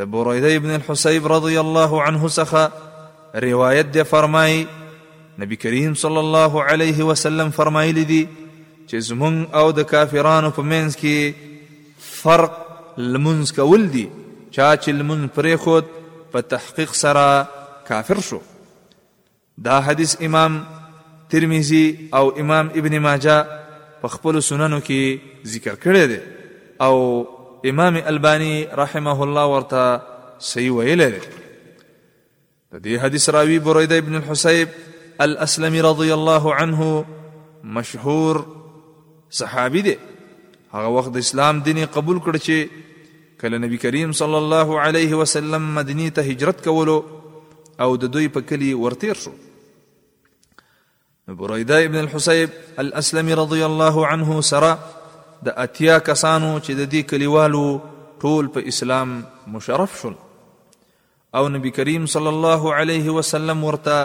د بریده ابن الحسیب رضی الله عنه څخه روایت دی فرمای نبی کریم صلی الله علیه وسلم فرمایلی دی چې زمونږ او د کافرانو په منځ کې فرق لمونځ کول دی چا چې لمونځ پرې خود په تحقیق سره کافر شو دا حدیث امام ترمذی او امام ابن ماجه په خپل سننو کې ذکر کړی دی او امام البانی رحمه الله ورته صحیح ویل دی د دې حدیث راوی بریده ابن الحسیب الاسلمی رضی الله عنه مشهور صحابي دی هغه وخت د اسلام دین قبول کړ چې کله نبی کریم صلی الله علیه وسلم مدینه ته هجرت کولو او د دوی په کلی ورتیر شو بریده ابن الحسیب الاسلمی رضی الله عنه سره د اتیا کسانو چې د دې کلیوالو ټول په اسلام مشرف شول او نبی کریم صلی الله علیه وسلم ورته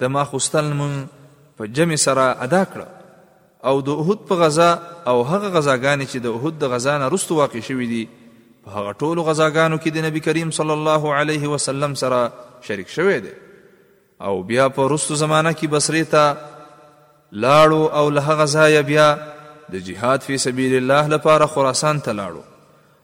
د ماخوستل مون په جمع سره ادا کړ او د احد په غزا او هغه غزاګانې چې د احد د غزا نه رستو واقع شوې دي په هغه ټولو غزاګانو کې د نبی کریم صلی الله علیه وسلم سره شریک شوی دی او بیا په رستو زمانہ کې بصری ته لاړو او له هغه ځایه بیا د جهاد فی سبیل الله لپاره خراسان ته لاړو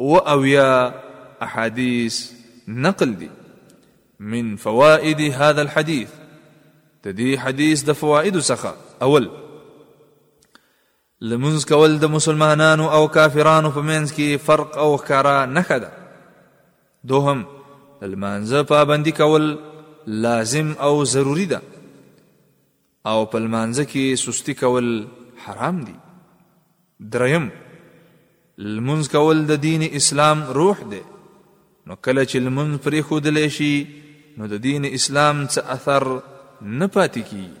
اووه اویا احادیث نقل دي من فوائد هذا الحديث د دې حدیث د فوائد څخه اول لمنز کول د مسلمانانو او کافرانو په منځ کې فرق او ښکارا نه خده دوهم لمانځه پابندي کول لازم او ضروری ده او په لمانځه کې سستي کول حرام دي. دریم، لمونځ کول د دین اسلام روح دی، نو کله چې لمونځ پرېښودل شي نو د دین اسلام څه اثر نه پاتې کیږي.